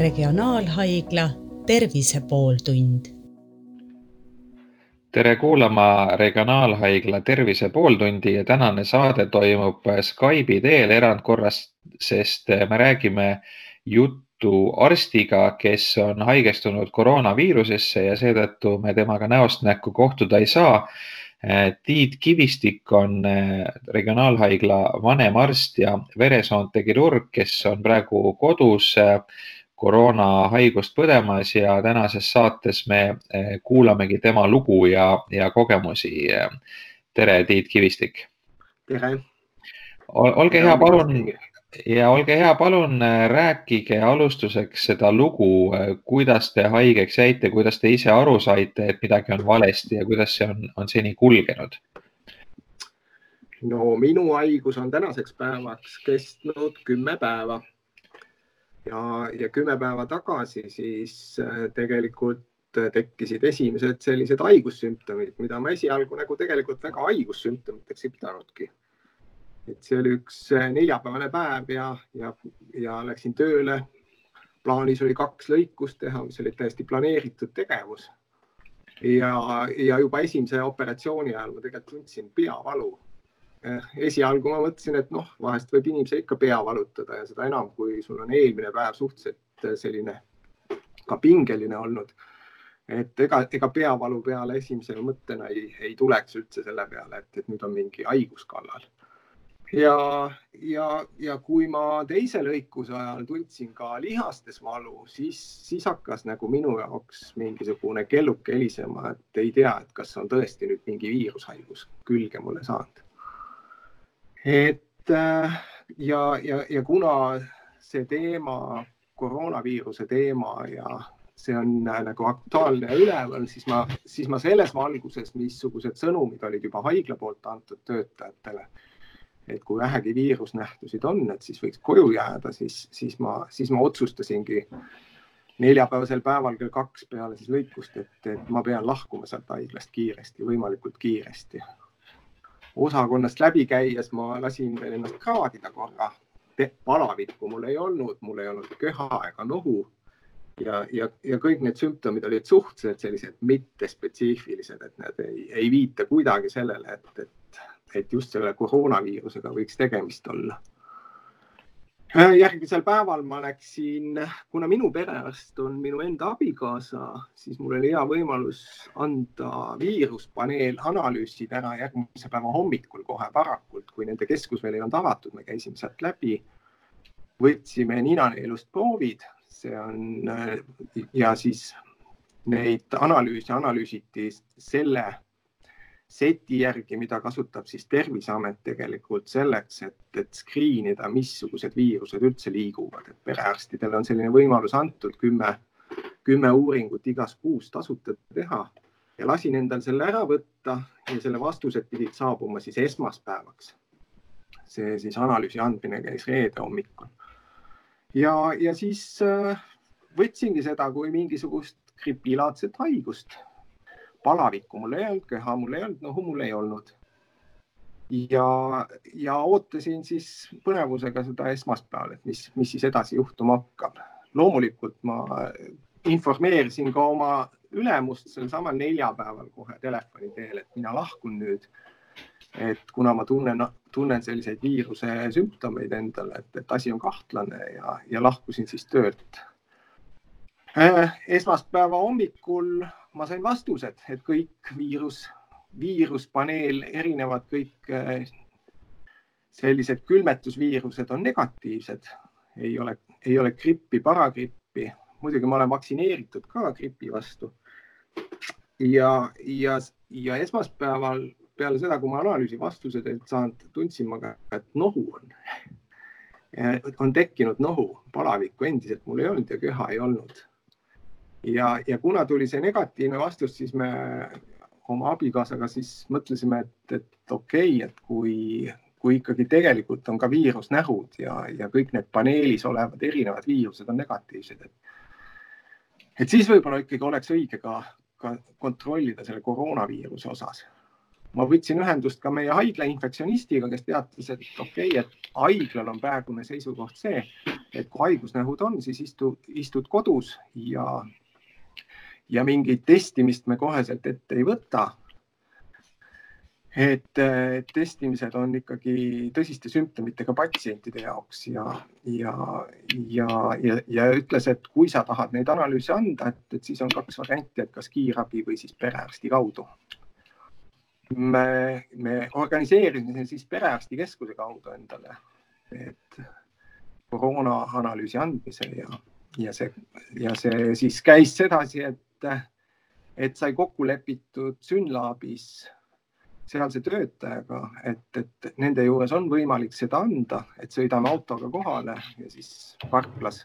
Regionaalhaigla Tervise pooltund. tere kuulama Regionaalhaigla Tervise pooltundi ja tänane saade toimub Skype'i teel erandkorras, sest me räägime juttu arstiga, kes on haigestunud koroonaviirusesse ja seetõttu me temaga näost näkku kohtuda ei saa Tiit Kivistik on regionaalhaigla vanemarst ja veresoonte kirurg, kes on praegu kodus koroonahaigust põdemas ja tänases saates me kuulamegi tema lugu ja, ja kogemusi. tere, Tiit Kivistik. tere. olge hea, palun ja olge hea, palun äh, rääkige alustuseks seda lugu, kuidas te haigeks jäite, kuidas te ise aru saite, et midagi on valesti ja kuidas see on, on seni kulgenud? no minu haigus on tänaseks päevaks kestnud kümme päeva. Ja, ja kümme päeva tagasi siis äh, tegelikult tekkisid esimesed sellised haigussümptomid, mida ma esialgu nagu tegelikult väga haigussümptomiteks ei pidanudki et see oli üks äh, neljapäevane päev ja, ja, ja läksin tööle. plaanis oli kaks lõikust teha, mis olid täiesti planeeritud tegevus. ja, ja juba esimese operatsiooni ajal ma tegelikult tundsin peavalu. Äh, esialgu ma mõtlesin, et noh, vahest võib inimesel ikka pea valutada ja seda enam, kui sul on eelmine päev suhteliselt äh, selline ka pingeline olnud et ega, ega peavalu peale esimese mõttena ei, ei tuleks üldse selle peale, et, et nüüd on mingi haigus kallal ja, ja, ja kui ma teise lõikuse ajal tundsin ka lihastes valu, siis, siis hakkas nagu minu jaoks mingisugune kelluke helisema, et ei tea, et kas on tõesti nüüd mingi viirushaigus külge mulle saanud. Äh, ja, ja, ja kuna see teema, koroonaviiruse teema ja see on äh, nagu aktuaalne ja üleval, siis ma, siis ma selles valguses, missugused sõnumid olid juba haigla poolt antud töötajatele et kui vähegi viirusnähtusid on, et siis võiks koju jääda, siis, siis ma, siis ma otsustasingi neljapäevasel päeval kell kaks peale siis lõikust, et, et ma pean lahkuma sealt haiglast kiiresti, võimalikult kiiresti. Osakonnast läbi käies ma lasin veel ennast kraadida korra. palavikku mul ei olnud, mul ei olnud köha ega nohu. ja, ja, ja kõik need sümptomid olid suhteliselt sellised mittespetsiifilised, et need ei, ei viita kuidagi sellele, et, et et just selle koroonaviirusega võiks tegemist olla. Järgmisel päeval ma läksin, kuna minu perearst on minu enda abikaasa, siis mul oli hea võimalus anda viiruspaneel analüüsid ära järgmise päeva hommikul kohe varakult, kui nende keskus veel ei olnud avatud, me käisime sealt läbi. võtsime ninaneelust proovid, see on ja siis neid analüüse analüüsiti selle seti järgi, mida kasutab siis Terviseamet tegelikult selleks, et, et screen ida, missugused viirused üldse liiguvad, et perearstidele on selline võimalus antud kümme, kümme uuringut igas kuus tasuta teha ja lasin endal selle ära võtta ja selle vastused pidid saabuma siis esmaspäevaks. see siis analüüsi andmine käis reede hommikul. ja, ja siis äh, võtsingi seda kui mingisugust gripilaadset haigust palavikku mul ei olnud, köha mul ei olnud, nohu mul ei olnud. ja, ja ootasin siis põnevusega seda esmaspäeval, et mis, mis siis edasi juhtuma hakkab. loomulikult ma informeerisin ka oma ülemust sel samal neljapäeval kohe telefoni teel, et mina lahkun nüüd. et kuna ma tunnen, tunnen selliseid viiruse sümptomeid endale, et, et asi on kahtlane ja, ja lahkusin siis töölt esmaspäeva hommikul ma sain vastused, et kõik viirus, viiruspaneel, erinevad kõik äh, sellised külmetusviirused on negatiivsed, ei ole, ei ole grippi, paragrippi. muidugi ma olen vaktsineeritud ka gripi vastu. ja, ja, ja esmaspäeval peale seda, kui ma analüüsi vastused olin saanud, tundsin ma ka, et nohu on. on tekkinud nohu, palavikku endiselt mul ei olnud ja köha ei olnud ja, ja kuna tuli see negatiivne vastus, siis me oma abikaasaga siis mõtlesime, et, et okei okay,, et kui, kui ikkagi tegelikult on ka viirusnähud ja, ja kõik need paneelis olevad erinevad viirused on negatiivsed, et et siis võib-olla ikkagi oleks õige ka, ka kontrollida selle koroonaviiruse osas. ma võtsin ühendust ka meie haigla infektsionistiga, kes teatas, et okei okay,, et haiglal on praegune seisukoht see, et kui haigusnähud on, siis istu, istud kodus ja, ja mingit testimist me koheselt ette ei võta. et testimised on ikkagi tõsiste sümptomitega patsientide jaoks ja, ja, ja, ja, ja ütles, et kui sa tahad neid analüüse anda, et, et siis on kaks varianti, et kas kiirabi või siis perearsti kaudu me, me organiseerisime siis perearstikeskuse kaudu endale, et koroona analüüsi andmise ja, ja see, ja see siis käis sedasi, et, et sai kokku lepitud Synlabis sealse töötajaga, et, et nende juures on võimalik seda anda, et sõidame autoga kohale ja siis parklas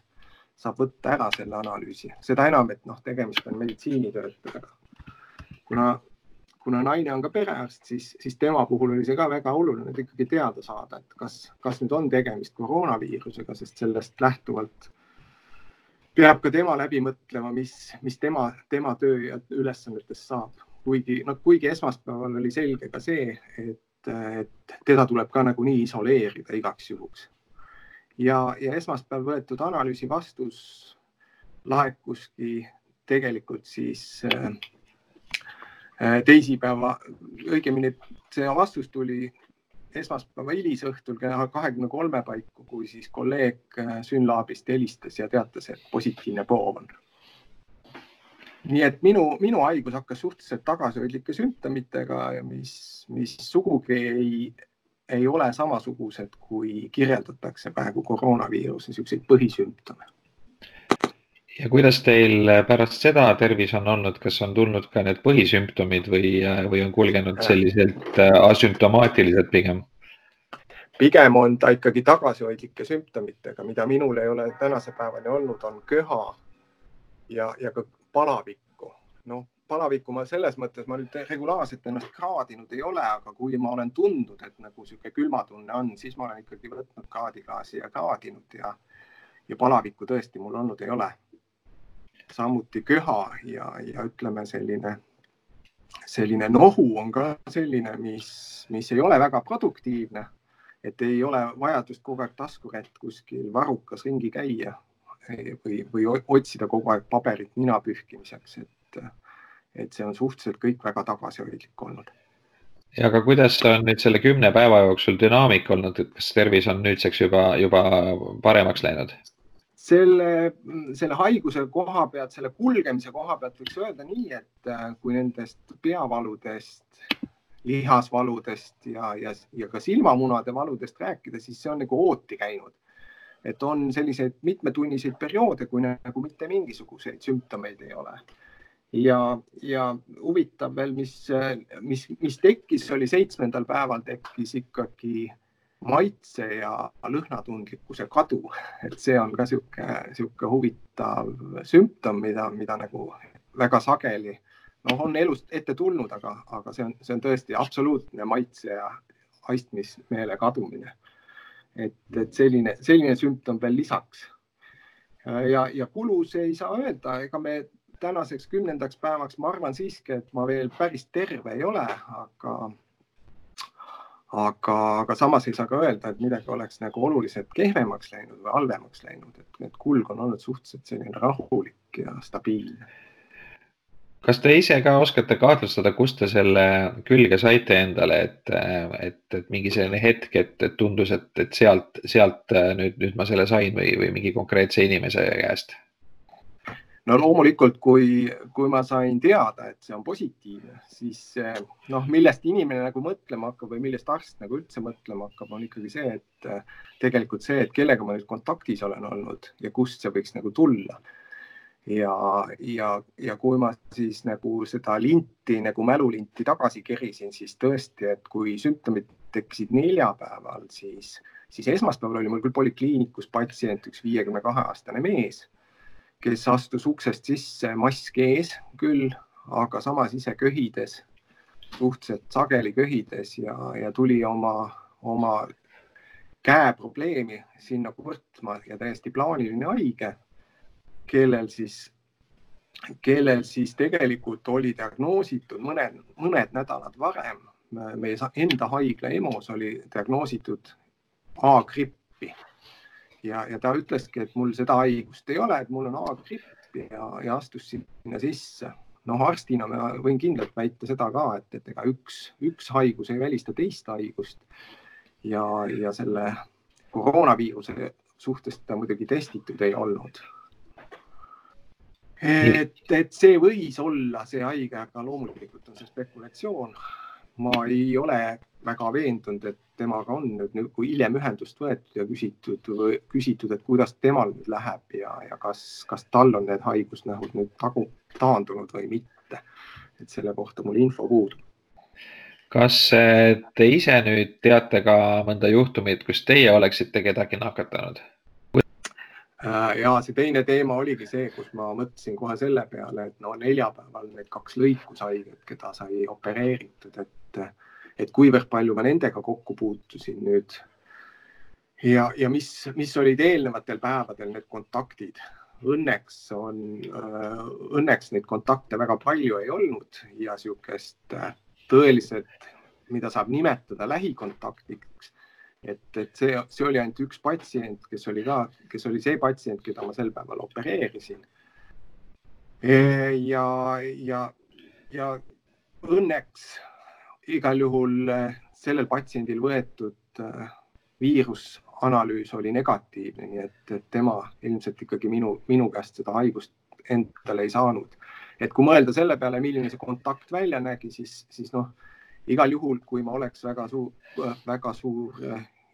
saab võtta ära selle analüüsi, seda enam, et noh, tegemist on meditsiinitöötajaga. kuna kuna naine on ka perearst, siis, siis tema puhul oli see ka väga oluline ikkagi teada saada, et kas, kas nüüd on tegemist koroonaviirusega, sest sellest lähtuvalt peab ka tema läbi mõtlema, mis, mis tema, tema töö ja ülesannetest saab. kuigi, noh, kuigi esmaspäeval oli selge ka see, et, et teda tuleb ka nagunii isoleerida igaks juhuks. ja, ja esmaspäev võetud analüüsi vastus laekuski tegelikult siis äh, teisipäeva, õigemini see vastus tuli esmaspäeva hilisõhtul kella kahekümne kolme paiku, kui siis kolleeg äh, Synlabist helistas ja teatas, et positiivne proov on. nii et minu, minu haigus hakkas suhteliselt tagasihoidlike sümptomitega, mis, mis sugugi ei, ei ole samasugused, kui kirjeldatakse praegu koroonaviiruse niisuguseid põhisümptome ja kuidas teil pärast seda tervis on olnud, kas on tulnud ka need põhisümptomid või, või on kulgenud selliselt äh, asümptomaatiliselt pigem? pigem on ta ikkagi tagasihoidlike sümptomitega, mida minul ei ole tänase päevani olnud, on köha ja, ja ka palavikku. noh, palavikku ma selles mõttes, ma nüüd regulaarselt ennast kraadinud ei ole, aga kui ma olen tundnud, et nagu niisugune külmatunne on, siis ma olen ikkagi võtnud kraadiklaasi ja kraadinud ja, ja palavikku tõesti mul olnud ei ole samuti köha ja, ja ütleme, selline, selline nohu on ka selline, mis, mis ei ole väga produktiivne. et ei ole vajadust kogu aeg taskurätt kuskil varrukas ringi käia või, või otsida kogu aeg paberit nina pühkimiseks, et, et see on suhteliselt kõik väga tagasihoidlik olnud ja aga kuidas on nüüd selle kümne päeva jooksul dünaamika olnud, et kas tervis on nüüdseks juba, juba paremaks läinud? Selle, selle haiguse koha pealt, selle kulgemise koha pealt võiks öelda nii, et äh, kui nendest peavaludest, lihasvaludest ja, ja, ja ka silmamunade valudest rääkida, siis see on nagu ooti käinud. et on selliseid mitmetunniseid perioode, kui nagu mitte mingisuguseid sümptomeid ei ole. ja, ja huvitav veel, mis, mis, mis tekkis, oli seitsmendal päeval tekkis ikkagi äh, maitse ja lõhnatundlikkuse kadu, et see on ka sihuke, sihuke huvitav sümptom, mida, mida nagu väga sageli noh, on elust ette tulnud, aga, aga see on, see on tõesti absoluutne maitse ja haistmismeele kadumine. et, et selline, selline sümptom veel lisaks. ja, ja kulus ei saa öelda, ega me tänaseks kümnendaks päevaks, ma arvan siiski, et ma veel päris terve ei ole, aga aga, aga samas ei saa ka öelda, et midagi oleks nagu oluliselt kehvemaks läinud või halvemaks läinud, et need kulg on olnud suhteliselt selline rahulik ja stabiilne. kas te ise ka oskate kahtlustada, kust te selle külge saite endale, et, et, et mingi selline hetk, et, et tundus, et, et sealt, sealt nüüd, nüüd ma selle sain või, või mingi konkreetse inimese käest? No loomulikult, kui, kui ma sain teada, et see on positiivne, siis noh, millest inimene nagu mõtlema hakkab või millest arst nagu üldse mõtlema hakkab, on ikkagi see, et tegelikult see, et kellega ma nüüd kontaktis olen olnud ja kust see võiks nagu tulla. ja, ja, ja kui ma siis nagu seda linti nagu mälulinti tagasi kerisin, siis tõesti, et kui sümptomid tekkisid neljapäeval, siis, siis esmaspäeval oli mul küll polikliinikus patsient, üks viiekümne kahe aastane mees kes astus uksest sisse mask ees küll, aga samas ise köhides, suhteliselt sageli köhides ja, ja tuli oma, oma käeprobleemi sinna kurtma ja täiesti plaaniline haige, kellel siis, kellel siis tegelikult oli diagnoositud mõned, mõned nädalad varem meie enda haigla EMO-s oli diagnoositud A-grippi ja, ja ta ütleski, et mul seda haigust ei ole, et mul on A-gripp ja, ja astus sinna sisse. noh, arstina ma võin kindlalt väita seda ka, et, et ega üks, üks haigus ei välista teist haigust ja, ja selle koroonaviiruse suhtes ta muidugi testitud ei olnud et, et see võis olla see haige, aga loomulikult on see spekulatsioon. Ma ei ole väga veendunud, et temaga on nüüd, kui hiljem ühendust võetud ja küsitud, küsitud, et kuidas temal nüüd läheb ja, ja kas, kas tal on need haigusnähud nüüd tagu, taandunud või mitte. et selle kohta mul info puudub. kas eh, te ise nüüd teate ka mõnda juhtumit, kus teie oleksite kedagi nakatanud? Äh, ja see teine teema oligi see, kus ma mõtlesin kohe selle peale, et no neljapäeval need kaks lõikushaiget, keda sai opereeritud, et, et kuivõrd palju ma nendega kokku puutusin nüüd. ja, ja mis, mis olid eelnevatel päevadel need kontaktid. Õnneks on, äh, õnneks neid kontakte väga palju ei olnud ja niisugust äh, tõeliselt, mida saab nimetada lähikontaktiks et, et see, see oli ainult üks patsient, kes oli ka, kes oli see patsient, keda ma sel päeval opereerisin. E, ja, ja, ja õnneks igal juhul e, sellel patsiendil võetud e, viirusanalüüs oli negatiivne, nii et, et tema ilmselt ikkagi minu, minu käest seda haigust endale ei saanud. et kui mõelda selle peale, milline see kontakt välja nägi, siis, siis noh, igal juhul, kui ma oleks väga suur, väga suur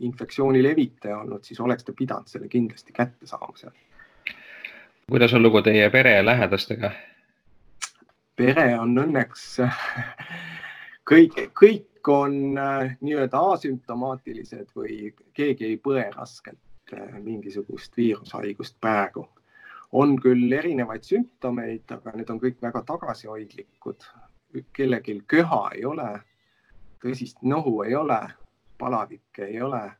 infektsiooni levitaja olnud, siis oleks ta pidanud selle kindlasti kätte saama seal. kuidas on lugu teie pere ja lähedastega? pere on õnneks kõik, kõik on äh, nii-öelda asümptomaatilised või keegi ei põe raskelt äh, mingisugust viirushaigust praegu. on küll erinevaid sümptomeid, aga need on kõik väga tagasihoidlikud. kellelgi köha ei ole, tõsist nohu ei ole palavikke ei ole.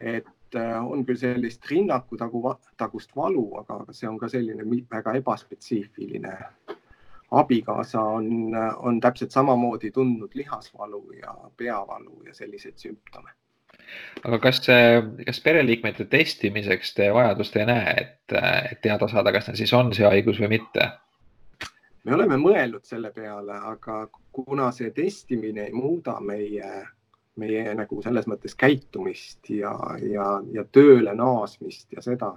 et äh, on küll sellist rinnaku tagu, tagust valu, aga see on ka selline väga ebaspetsiifiline. Abikaasa on, on täpselt samamoodi tundnud lihasvalu ja peavalu ja selliseid sümptome aga kas, kas pereliikmete testimiseks te vajadust ei näe, et, et teada saada, kas neil siis on see haigus või mitte? me oleme mõelnud selle peale, aga kuna see testimine ei muuda meie meie nagu selles mõttes käitumist ja, ja, ja tööle naasmist ja seda,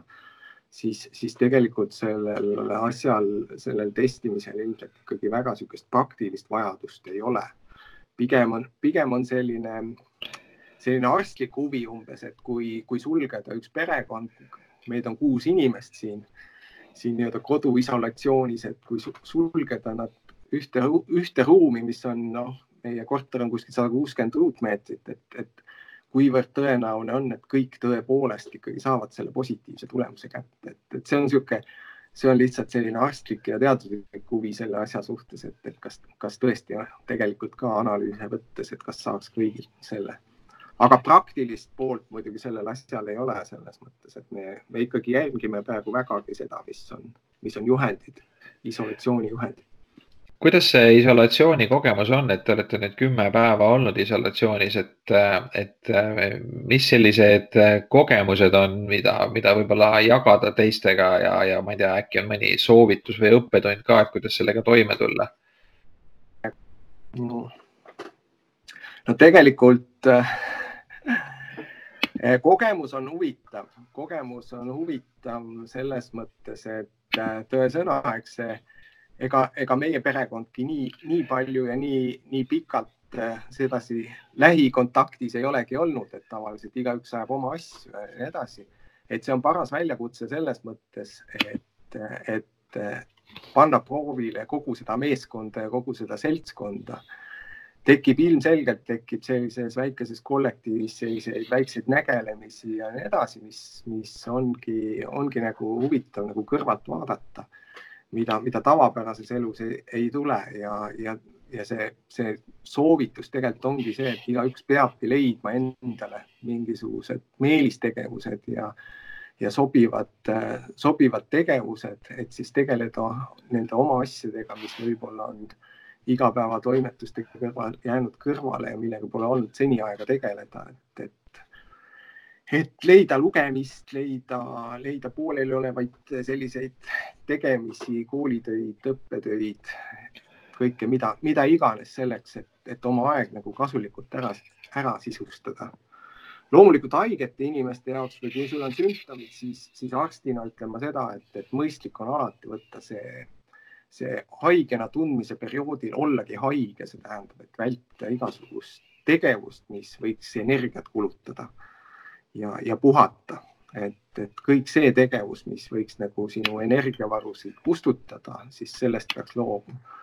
siis, siis tegelikult sellel asjal, sellel testimisel ilmselt ikkagi väga niisugust praktilist vajadust ei ole. pigem on, pigem on selline, selline arstlik huvi umbes, et kui, kui sulgeda üks perekond, meid on kuus inimest siin, siin nii-öelda koduisolatsioonis, et kui sulgeda nad ühte, ühte ruumi, mis on noh, meie korter on kuskil sada kuuskümmend ruutmeetrit, et, et kuivõrd tõenäoline on, et kõik tõepoolest ikkagi saavad selle positiivse tulemuse kätte, et, et see on niisugune, see on lihtsalt selline arstlik ja teaduslik huvi selle asja suhtes, et, et kas, kas tõesti tegelikult ka analüüse võttes, et kas saaks kõigilt selle. aga praktilist poolt muidugi sellel asjal ei ole selles mõttes, et me, me ikkagi jälgime praegu vägagi seda, mis on, mis on juhendid, isolatsiooni juhendid kuidas see isolatsiooni kogemus on, et te olete nüüd kümme päeva olnud isolatsioonis, et, et mis sellised kogemused on, mida, mida võib-olla jagada teistega ja, ja ma ei tea, äkki on mõni soovitus või õppetund ka, et kuidas sellega toime tulla? no tegelikult äh, kogemus on huvitav, kogemus on huvitav selles mõttes, et äh, tõesõna, eks see ega, ega meie perekondki nii, nii palju ja nii, nii pikalt äh, sedasi lähikontaktis ei olegi olnud, et tavaliselt igaüks ajab oma asju ja nii edasi. et see on paras väljakutse selles mõttes, et, et panna proovile kogu seda meeskonda ja kogu seda seltskonda. tekib ilmselgelt, tekib sellises väikeses kollektiivis selliseid väikseid nägelemisi ja nii edasi, mis, mis ongi, ongi nagu huvitav nagu kõrvalt vaadata mida, mida tavapärases elus ei, ei tule ja, ja, ja see, see soovitus tegelikult ongi see, et igaüks peabki leidma endale mingisugused meelistegevused ja, ja sobivad, sobivad tegevused, et siis tegeleda nende oma asjadega, mis võib-olla on igapäevatoimetustega kõrval, jäänud kõrvale ja millega pole olnud seni aega tegeleda, et, et et leida lugemist, leida, leida pooleliolevaid selliseid tegemisi, koolitöid, õppetöid, kõike, mida, mida iganes selleks, et, et oma aeg nagu kasulikult ära, ära sisustada. loomulikult haigete inimeste jaoks või kui sul on sümptomid, siis, siis arstina ütlen ma seda, et, et mõistlik on alati võtta see, see haigena tundmise perioodil ollagi haige, see tähendab, et vältida igasugust tegevust, mis võiks energiat kulutada ja, ja puhata et, et kõik see tegevus, mis võiks nagu sinu energiavarusid kustutada, siis sellest peaks loobuma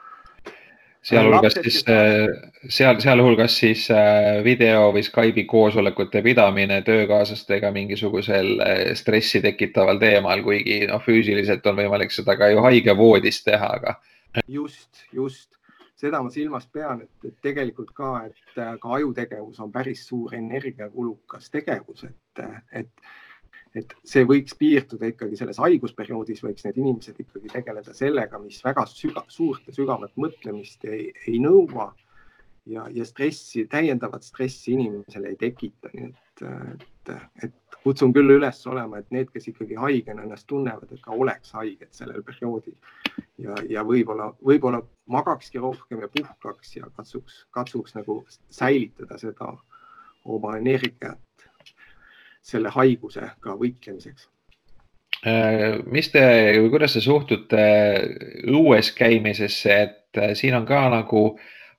sealhulgas siis, äh, seal, sealhulgas siis äh, video või Skype'i koosolekute pidamine töökaaslastega mingisugusel äh, stressi tekitaval teemal, kuigi noh, füüsiliselt on võimalik seda ka ju haigavoodis teha, aga. just, just seda ma silmas pean, et, et tegelikult ka, et ka ajutegevus on päris suur energiakulukas tegevus, et, et et see võiks piirduda ikkagi selles haigusperioodis, võiks need inimesed ikkagi tegeleda sellega, mis väga süga, suurt ja sügavat mõtlemist ei, ei nõua ja, ja stressi, täiendavat stressi inimesele ei tekita, nii et, et, et kutsun küll üles olema, et need, kes ikkagi haigena ennast tunnevad, et ka oleks haiged sellel perioodil ja, ja võib-olla, võib-olla magakski rohkem ja puhkaks ja katsuks, katsuks nagu säilitada seda oma energiat selle haigusega võitlemiseks. Äh, mis te, kuidas te suhtute õues käimisesse, et äh, siin on ka nagu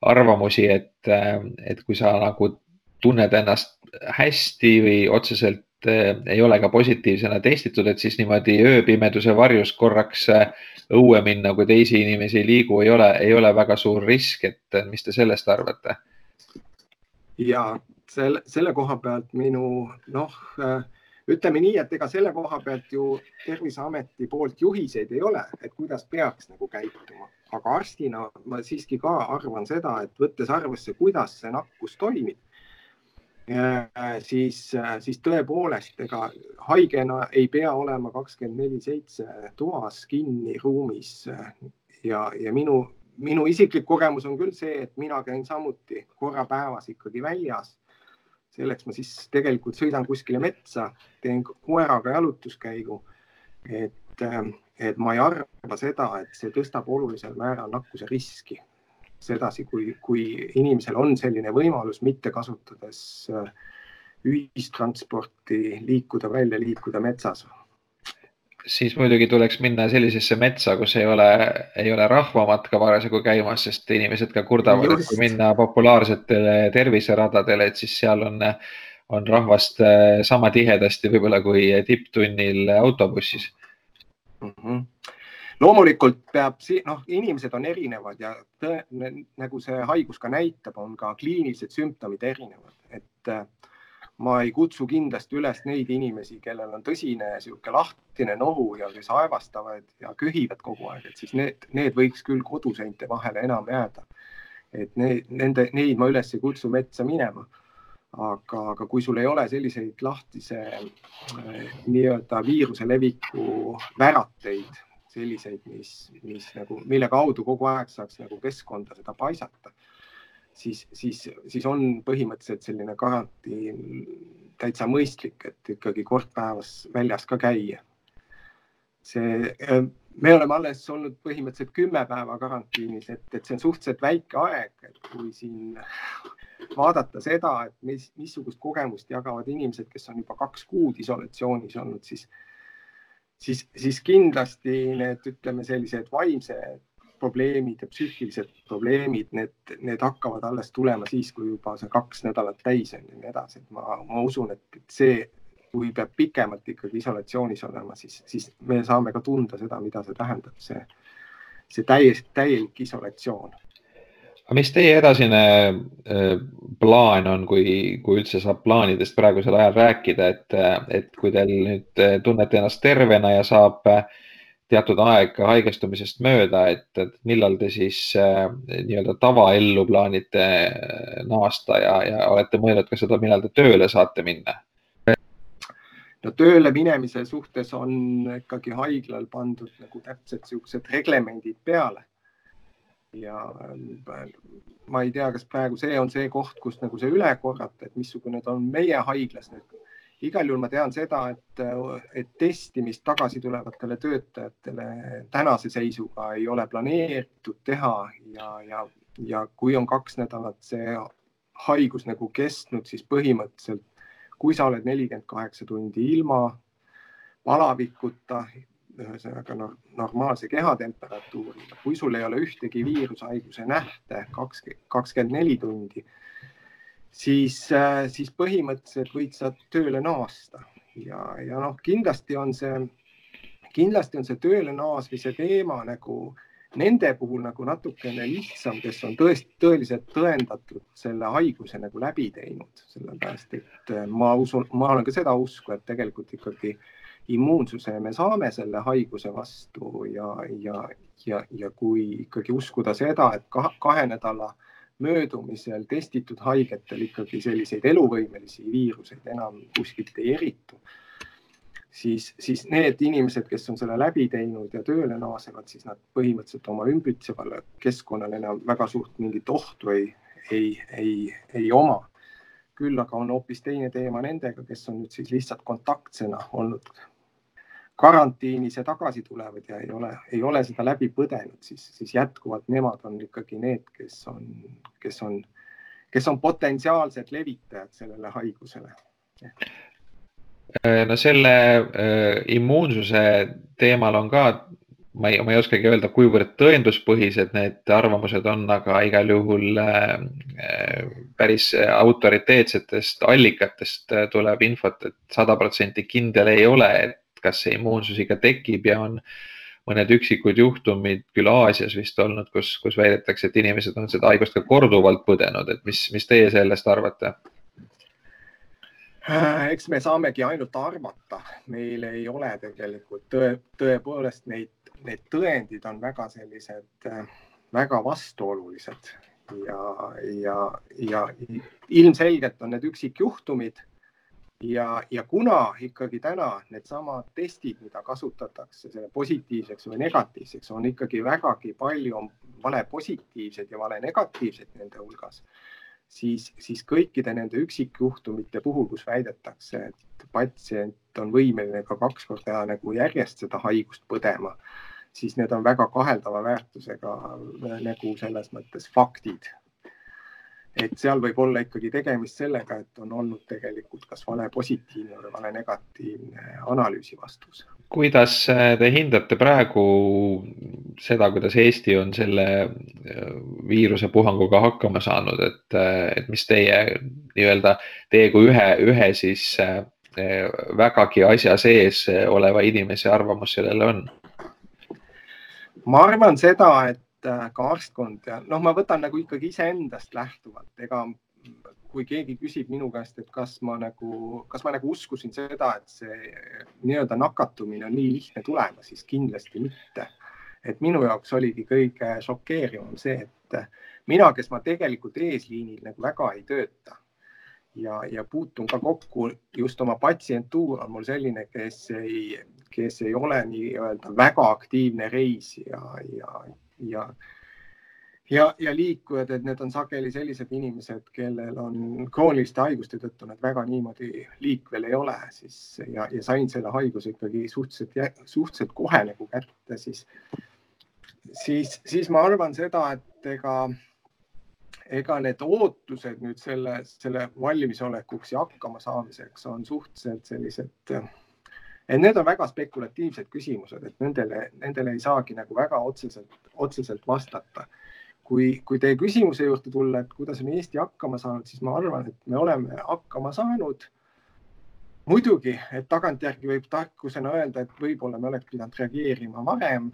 arvamusi, et, äh, et kui sa nagu tunned ennast hästi või otseselt ei ole ka positiivsena testitud, et siis niimoodi ööpimeduse varjus korraks õue minna, kui teisi inimesi ei liigu, ei ole, ei ole väga suur risk, et mis te sellest arvate? ja selle, selle koha pealt minu noh, äh, ütleme nii, et ega selle koha pealt ju Terviseameti poolt juhiseid ei ole, et kuidas peaks nagu käituma, aga arstina ma siiski ka arvan seda, et võttes arvesse, kuidas see nakkus toimib, äh, siis, äh, siis tõepoolest, ega haigena ei pea olema kakskümmend neli seitse toas kinni ruumis ja, ja minu, minu isiklik kogemus on küll see, et mina käin samuti korra päevas ikkagi väljas selleks ma siis tegelikult sõidan kuskile metsa, teen koeraga jalutuskäigu. et, et ma ei arva seda, et see tõstab olulisel määral nakkuse riski. sedasi, kui, kui inimesel on selline võimalus, mitte kasutades äh, ühistransporti, liikuda välja, liikuda metsas siis muidugi tuleks minna sellisesse metsa, kus ei ole, ei ole rahvamatka parasjagu käimas, sest inimesed ka kurdavad, et kui minna populaarsetele terviseradadele, et siis seal on, on rahvast eh, sama tihedasti võib-olla kui tipptunnil autobussis. Mm. -hmm loomulikult peab, noh, inimesed on erinevad ja tõe, nagu see haigus ka näitab, on ka kliinilised sümptomid erinevad, et ma ei kutsu kindlasti üles neid inimesi, kellel on tõsine niisugune lahtine nohu ja kes aevastavad ja köhivad kogu aeg, et siis need, need võiks küll koduseinte vahele enam jääda. et need, nende, neid ma üles ei kutsu metsa minema. aga, aga kui sul ei ole selliseid lahtise äh, nii-öelda viiruse leviku värateid, selliseid, mis, mis nagu, mille kaudu kogu aeg saaks nagu keskkonda seda paisata siis, siis, siis on põhimõtteliselt selline karantiin täitsa mõistlik, et ikkagi kord päevas väljas ka käia. see, äh, me oleme alles olnud põhimõtteliselt kümme päeva karantiinis, et, et see on suhteliselt väike aeg, et kui siin vaadata seda, et mis, missugust kogemust jagavad inimesed, kes on juba kaks kuud isolatsioonis olnud, siis siis, siis kindlasti need, ütleme, sellised vaimsed probleemid ja psüühilised probleemid, need, need hakkavad alles tulema siis, kui juba see kaks nädalat täis on ja nii edasi, et ma, ma usun, et see, kui peab pikemalt ikkagi isolatsioonis olema, siis, siis me saame ka tunda seda, mida see tähendab, see, see täiesti täielik isolatsioon. aga mis teie edasine äh, plaan on, kui, kui üldse saab plaanidest praegusel ajal rääkida, et, et kui teil nüüd tunnete ennast tervena ja saab äh, teatud aeg haigestumisest mööda, et, millal te siis äh, nii-öelda tavaellu plaanite äh, naasta ja, ja olete mõelnud ka seda, millal te tööle saate minna? no tööle minemise suhtes on ikkagi haiglal pandud nagu täpselt niisugused reglemendid peale. ja äh, ma ei tea, kas praegu see on see koht, kus nagu see üle korrata, et missugune ta on meie haiglas nüüd. Igal juhul ma tean seda, et, et testimist tagasi tulevatele töötajatele tänase seisuga ei ole planeeritud teha ja, ja, ja kui on kaks nädalat see haigus nagu kestnud, siis põhimõtteliselt kui sa oled nelikümmend kaheksa tundi ilma palavikuta, ühesõnaga normaalse kehatemperatuuriga, kui sul ei ole ühtegi viirushaiguse nähte kakskümmend neli tundi, siis, siis põhimõtteliselt võid sa tööle naasta. Ja, ja noh, kindlasti on see, kindlasti on see tööle naasmise teema nagu nende puhul nagu natukene lihtsam, kes on tõesti tõeliselt tõendatud selle haiguse nagu läbi teinud, sellepärast et ma usun, ma olen ka seda usku, et tegelikult ikkagi äh, immuunsuse me saame selle haiguse vastu ja, ja, ja, ja kui ikkagi uskuda seda, et kahe nädala möödumisel testitud haigetel ikkagi selliseid eluvõimelisi viiruseid enam kuskilt ei eritu, siis, siis need inimesed, kes on selle läbi teinud ja tööle naasevad, siis nad põhimõtteliselt oma ümbritsevale keskkonnale enam väga suurt mingit ohtu ei, ei, ei, ei oma. Küll aga on hoopis teine teema nendega, kes on nüüd siis lihtsalt kontaktsena olnud karantiinis ja tagasi tulevad ja ei ole, ei ole seda läbi põdenud, siis, siis jätkuvalt nemad on ikkagi need, kes on, kes on, kes on potentsiaalsed levitajad sellele haigusele. no selle äh, immuunsuse teemal on ka, ma ei, ma ei oskagi öelda, kuivõrd tõenduspõhised need arvamused on, aga igal juhul äh, äh päris autoriteetsetest allikatest tuleb infot et, et sada protsenti kindel ei ole, et kas see immuunsus ikka tekib ja on mõned üksikud juhtumid küll Aasias vist olnud, kus, kus väidetakse, et inimesed on seda haigust ka korduvalt põdenud, et mis, mis teie sellest arvate? Äh, eks me saamegi ainult arvata, meil ei ole tegelikult tõe, tõepoolest neid, need tõendid on väga sellised, äh, väga vastuolulised ja, ja, ja ilmselgelt on need üksikjuhtumid ja, ja kuna ikkagi täna needsamad testid, mida kasutatakse selle positiivseks või negatiivseks, on ikkagi vägagi palju vale positiivseid ja vale negatiivseid nende hulgas, siis, siis kõikide nende üksikjuhtumite puhul, kus väidetakse, et patsient on võimeline ka kaks korda nagu järjest seda haigust põdema, siis need on väga kaheldava väärtusega nagu selles mõttes faktid et seal võib olla ikkagi tegemist sellega, et on olnud tegelikult kas vale positiivne või vale negatiivne analüüsi vastus. kuidas te hindate praegu seda, kuidas Eesti on selle äh, viirusepuhanguga hakkama saanud, et, äh, et mis teie nii-öelda, teie kui ühe, ühe siis äh, vägagi asja sees oleva inimese arvamus sellele on? ma arvan seda, et ka arstkond ja noh, ma võtan nagu ikkagi iseendast lähtuvalt, ega kui keegi küsib minu käest, et kas ma nagu, kas ma nagu uskusin seda, et see nii-öelda nakatumine on nii lihtne tulema, siis kindlasti mitte. et minu jaoks oligi kõige šokeerivam see, et mina, kes ma tegelikult eesliinil nagu väga ei tööta ja, ja puutun ka kokku just oma patsientuur on mul selline, kes ei, kes ei ole nii-öelda väga aktiivne reisija ja, ja ja, ja liikujad, et need on sageli sellised inimesed, kellel on krooniliste haiguste tõttu nad väga niimoodi liikvel ei ole, siis ja, ja sain selle haiguse ikkagi suhteliselt, suhteliselt kohe nagu kätte, siis, siis, siis ma arvan seda, et ega, ega need ootused nüüd selle, selle valmisolekuks ja hakkama saamiseks on suhteliselt sellised et need on väga spekulatiivsed küsimused, et nendele, nendele ei saagi nagu väga otseselt, otseselt vastata. kui, kui teie küsimuse juurde tulla, et kuidas on Eesti hakkama saanud, siis ma arvan, et me oleme hakkama saanud. muidugi, et tagantjärgi võib tarkusena öelda, et võib-olla me oleks pidanud reageerima varem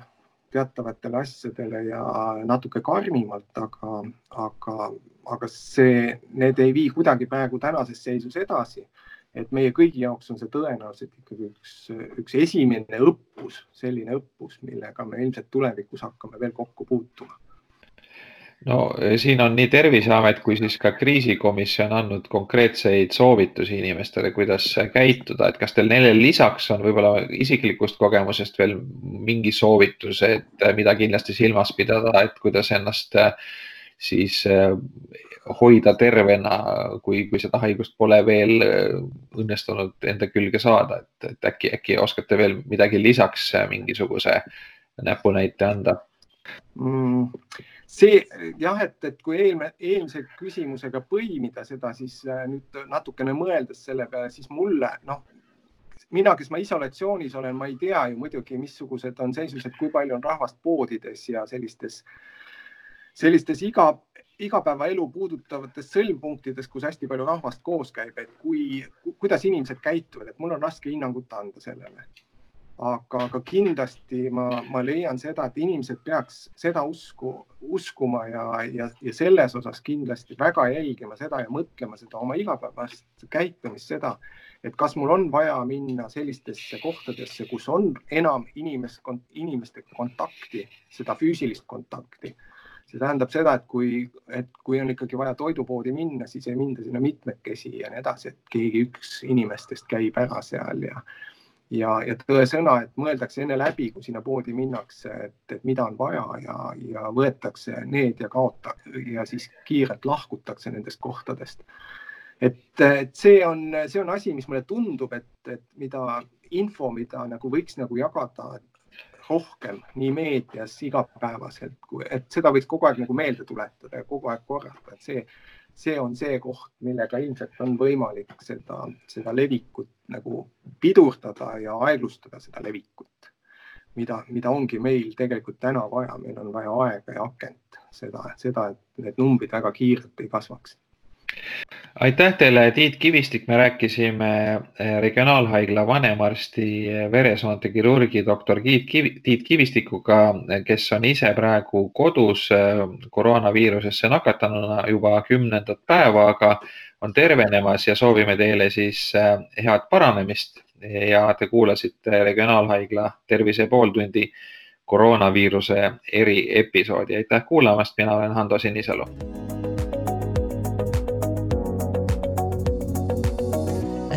teatavatele asjadele ja natuke karmimalt, aga, aga, aga see, need ei vii kuidagi praegu tänases seisus edasi et meie kõigi jaoks on see tõenäoliselt ikkagi üks, üks esimene õppus, selline õppus, millega me ilmselt tulevikus hakkame veel kokku puutuma. no siin on nii Terviseamet kui siis ka kriisikomisjon andnud konkreetseid soovitusi inimestele, kuidas käituda, et kas teil neile lisaks on võib-olla isiklikust kogemusest veel mingi soovitus, et mida kindlasti silmas pidada, et kuidas ennast siis hoida tervena, kui, kui seda haigust pole veel õnnestunud enda külge saada, et, et äkki, äkki oskate veel midagi lisaks mingisuguse näpunäite anda mm.? see jah, et, et kui eelme, eelmise küsimusega põimida seda, siis äh, nüüd natukene mõeldes selle peale, siis mulle noh, mina, kes ma isolatsioonis olen, ma ei tea ju muidugi, missugused on seisused, kui palju on rahvast poodides ja sellistes, sellistes iga, igapäevaelu puudutavates sõlmpunktides, kus hästi palju rahvast koos käib, et kui, kuidas inimesed käituvad, et mul on raske hinnangut anda sellele. Aga, aga kindlasti ma, ma leian seda, et inimesed peaks seda usku, uskuma ja, ja, ja selles osas kindlasti väga jälgima seda ja mõtlema seda oma igapäevast käitumist, seda, et kas mul on vaja minna sellistesse kohtadesse, kus on enam inimest, inimestega kontakti, seda füüsilist kontakti see tähendab seda, et kui, et kui on ikkagi vaja toidupoodi minna, siis ei minda sinna mitmekesi ja nii edasi, et keegi üks inimestest käib ära seal ja ja, ja tõesõna, et mõeldakse enne läbi, kui sinna poodi minnakse, et, et mida on vaja ja, ja võetakse need ja kaota ja siis kiirelt lahkutakse nendest kohtadest. et, et see on, see on asi, mis mulle tundub, et, et mida info, mida nagu võiks nagu jagada rohkem nii meedias igapäevaselt, et seda võiks kogu aeg nagu meelde tuletada ja kogu aeg korrata, et see see on see koht, millega ilmselt on võimalik seda, seda levikut nagu pidurdada ja aeglustada seda levikut, mida, mida ongi meil tegelikult täna vaja, meil on vaja aega ja akent seda, seda, et need numbrid väga kiirelt ei kasvaks aitäh teile, Tiit Kivistik, me rääkisime eh, Regionaalhaigla vanemarsti, eh, veresoonte kirurgi doktor Tiit, Kivi, Tiit Kivistikuga, eh, kes on ise praegu kodus koroonaviirusesse nakatanuna juba kümnendat päeva, aga on tervenemas ja soovime teile siis head paranemist. Ja te kuulasite Regionaalhaigla Tervise pooltundi koroonaviiruse eriepisoodi. aitäh kuulamast, mina olen Hando Sinisalu